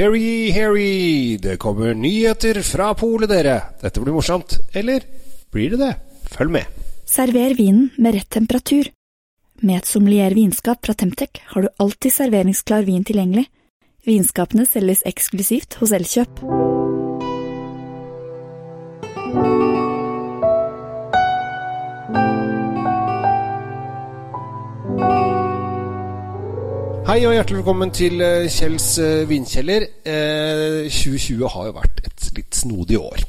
Harry, Harry, det kommer nyheter fra polet, dere. Dette blir morsomt. Eller blir det det? Følg med. Server vinen med rett temperatur. Med et sommelier vinskap fra Temtec har du alltid serveringsklar vin tilgjengelig. Vinskapene selges eksklusivt hos Elkjøp. Hei og hjertelig velkommen til eh, Kjells eh, vinkjeller. Eh, 2020 har jo vært et litt snodig år.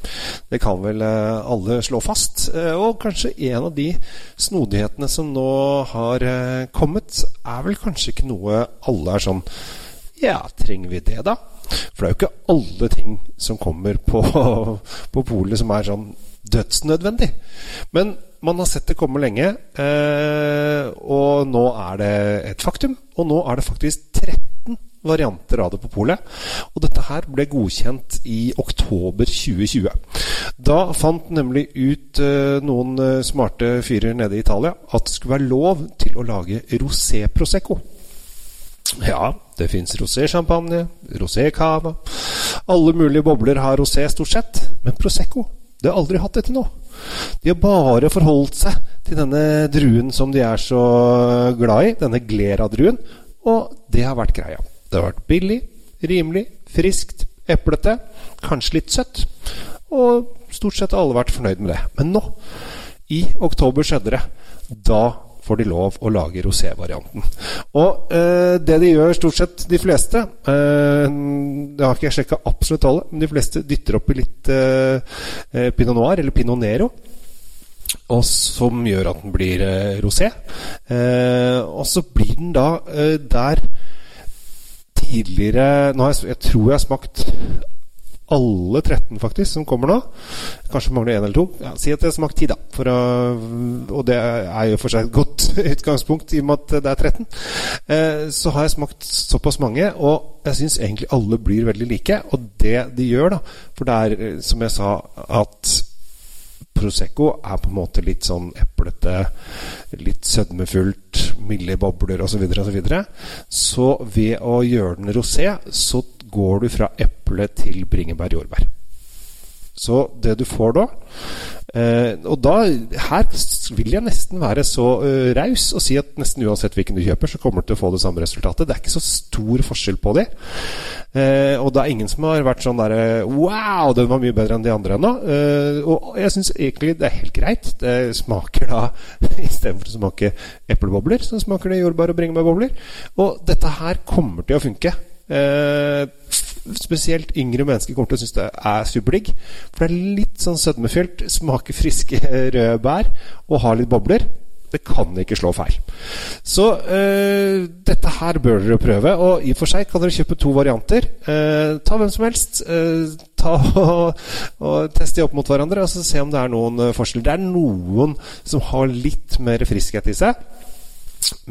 Det kan vel eh, alle slå fast. Eh, og kanskje en av de snodighetene som nå har eh, kommet, er vel kanskje ikke noe alle er sånn Ja, trenger vi det, da? For det er jo ikke alle ting som kommer på, på polet som er sånn dødsnødvendig. Men man har sett det komme lenge, eh, og nå er det et faktum. Og nå er det faktisk 13 varianter av det på polet. Og dette her ble godkjent i oktober 2020. Da fant nemlig ut eh, noen eh, smarte fyrer nede i Italia at det skulle være lov til å lage rosé prosecco. Ja, det fins rosé-sjampanje, rosé-cava Alle mulige bobler har rosé, stort sett. Men prosecco, det har aldri hatt det til nå. De har bare forholdt seg til denne druen som de er så glad i, denne glera-druen, og det har vært greia. Det har vært billig, rimelig, friskt, eplete, kanskje litt søtt, og stort sett har alle vært fornøyd med det. Men nå, i oktober skjedde det. Da får de lov å lage rosé-varianten. Og eh, det de gjør, stort sett de fleste eh, Det har ikke jeg sjekka absolutt alle, men de fleste dytter oppi litt eh, pinot noir, eller pinot nero. Og som gjør at den blir eh, rosé. Eh, og så blir den da eh, der tidligere nå har jeg, jeg tror jeg har smakt alle 13 faktisk som kommer nå. Kanskje mangler én eller to. Ja, si at jeg har smakt 10, da. Å, og det er jo for seg et godt utgangspunkt i og med at det er 13. Eh, så har jeg smakt såpass mange, og jeg syns egentlig alle blir veldig like. Og det de gjør, da For det er, eh, som jeg sa, at Prosecco er på en måte litt sånn eplete, litt sødmefullt, milde bobler osv. osv. så, videre. så ved å gjøre den rosé, så går du fra eple til bringebær-jordbær. Så det du får da eh, Og da her vil jeg nesten være så uh, raus og si at nesten uansett hvilken du kjøper, så kommer du til å få det samme resultatet. Det er ikke så stor forskjell på de. Eh, og det er ingen som har vært sånn derre Wow, den var mye bedre enn de andre ennå. Eh, og jeg syns egentlig det er helt greit. Det smaker da Istedenfor å smake eplebobler, så smaker det jordbær- og bringebærbobler. Og dette her kommer til å funke. Eh, spesielt yngre mennesker kommer til å synes det er superdigg. For det er litt sånn sødmefylt, smaker friske røde bær og har litt bobler. Det kan ikke slå feil. Så eh, dette her bør dere prøve. Og i og for seg kan dere kjøpe to varianter. Eh, ta hvem som helst. Eh, ta og, og Test de opp mot hverandre og så se om det er noen forskjell. Det er noen som har litt mer friskhet i seg.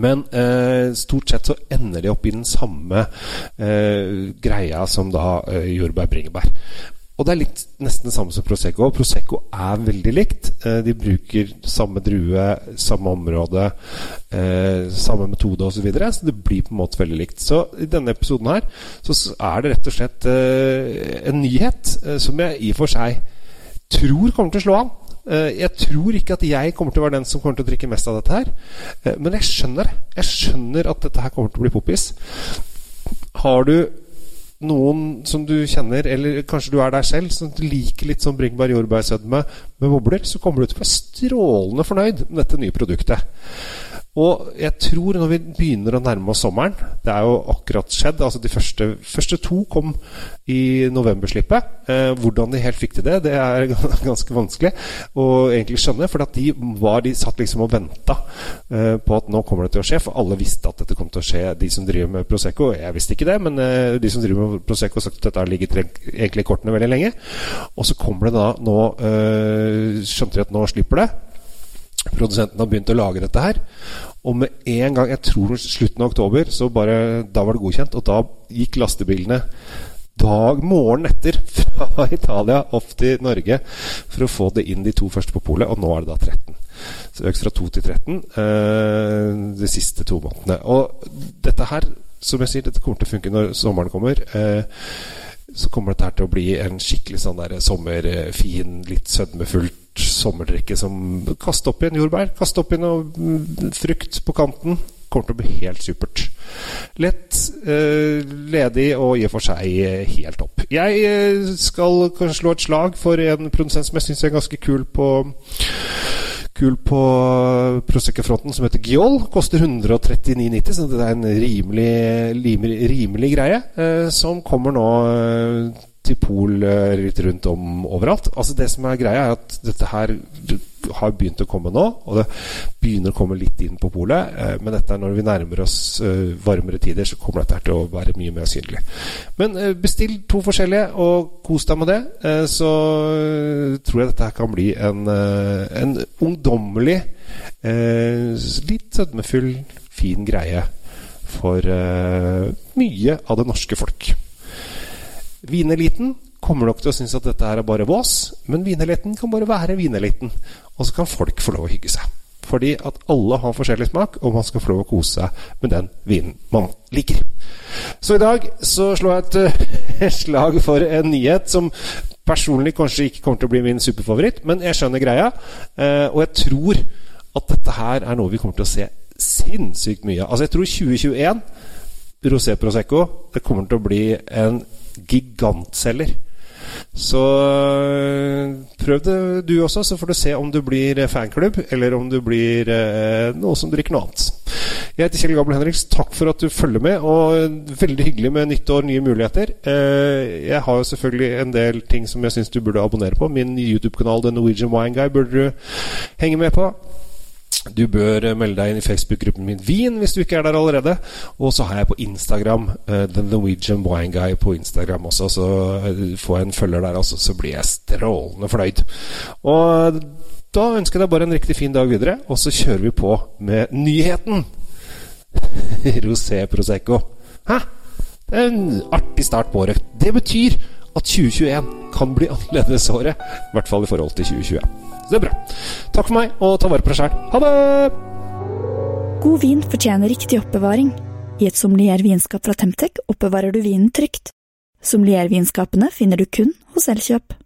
Men eh, stort sett så ender de opp i den samme eh, greia som da eh, jordbær-bringebær. Og det er litt nesten det samme som Prosecco. Prosecco er veldig likt. Eh, de bruker samme drue, samme område, eh, samme metode osv. Så, videre, så det blir på en måte veldig likt. Så i denne episoden her så er det rett og slett eh, en nyhet som jeg i og for seg tror kommer til å slå an. Eh, jeg tror ikke at jeg kommer til å være den som kommer til å drikke mest av dette her. Eh, men jeg skjønner Jeg skjønner at dette her kommer til å bli poppis. Har du noen som du kjenner, eller kanskje du er der selv, som liker litt sånn bringebær-jordbærsødme med bobler, så kommer du til å være strålende fornøyd med dette nye produktet. Og jeg tror når vi begynner å nærme oss sommeren Det er jo akkurat skjedd. Altså De første, første to kom i novemberslippet. Eh, hvordan de helt fikk til det, det er ganske vanskelig å egentlig skjønne. For de, var, de satt liksom og venta eh, på at nå kommer det til å skje. For alle visste at dette kom til å skje, de som driver med Prosecco. Jeg visste ikke det, men eh, de som driver med Prosecco, har sagt at dette har ligget egentlig i kortene veldig lenge. Og så kommer det da nå eh, Skjønte de at nå slipper det. Produsenten har begynt å lage dette her. Og med en gang, jeg tror slutten av oktober, så bare Da var det godkjent. Og da gikk lastebilene dag morgenen etter fra Italia opp til Norge for å få det inn de to første på polet. Og nå er det da 13. Så økt fra 2 til 13 eh, de siste to månedene. Og dette her som jeg sier, dette kommer til å funke når sommeren kommer. Eh, så kommer dette her til å bli en skikkelig sånn der sommerfin, litt sødmefullt sommerdrikke som Kast opp i en jordbær, kast opp i noe mm, frukt på kanten. Kommer til å bli helt supert. Lett, eh, ledig og i og for seg eh, helt topp. Jeg eh, skal kanskje slå et slag for en produsent som jeg syns er ganske kul på kul på Prosecco-fronten som heter Giol. Koster 139,90, så det er en rimelig, rimelig, rimelig greie. Eh, som kommer nå eh, til Pol eh, litt rundt om overalt. Altså Det som er greia, er at dette her har begynt å komme nå, og det begynner å komme litt inn på polet. Eh, men dette er når vi nærmer oss eh, varmere tider, så kommer dette til å være mye mer synlig. Men bestill to forskjellige, og kos deg med det. Så tror jeg dette her kan bli en, en ungdommelig, litt sødmefull, fin greie for mye av det norske folk. Vineliten kommer nok til å synes at dette her er bare vås, men vineliten kan bare være vineliten. Og så kan folk få lov å hygge seg. Fordi at alle har forskjellig smak, og man skal få lov å kose seg med den vinen man liker. Så i dag så slår jeg et, slag for en nyhet som personlig kanskje ikke kommer til å bli min superfavoritt, men jeg skjønner greia. Eh, og jeg tror at dette her er noe vi kommer til å se sinnssykt mye av. Altså, jeg tror 2021 Rosé Prosecco det kommer til å bli en gigantselger. Så øh, prøv det du også, så får du se om du blir fanklubb, eller om du blir eh, noe som drikker noe annet. Jeg heter Kjell Gabel Henriks. Takk for at du følger med. Og veldig hyggelig med nytt år, nye muligheter. Eh, jeg har jo selvfølgelig en del ting som jeg syns du burde abonnere på. Min YouTube-kanal The Norwegian Wine Guy burde du henge med på. Du bør eh, melde deg inn i Facebook-gruppen min Wien hvis du ikke er der allerede. Og så har jeg på Instagram uh, The Norwegian Wine Guy på Instagram også. Så uh, får jeg en følger der også, så blir jeg strålende fornøyd. Og da ønsker jeg deg bare en riktig fin dag videre, og så kjører vi på med nyheten! Rosé Prosecco. Hæ? Det er en artig start på året. Det betyr at 2021 kan bli annerledes året. I hvert fall i forhold til 2020. Så det er bra. Takk for meg, og ta vare på deg sjæl. Ha det! God vin fortjener riktig oppbevaring. I et sommeliervinskap fra Temtec oppbevarer du vinen trygt. Sommeliervinskapene finner du kun hos Elkjøp.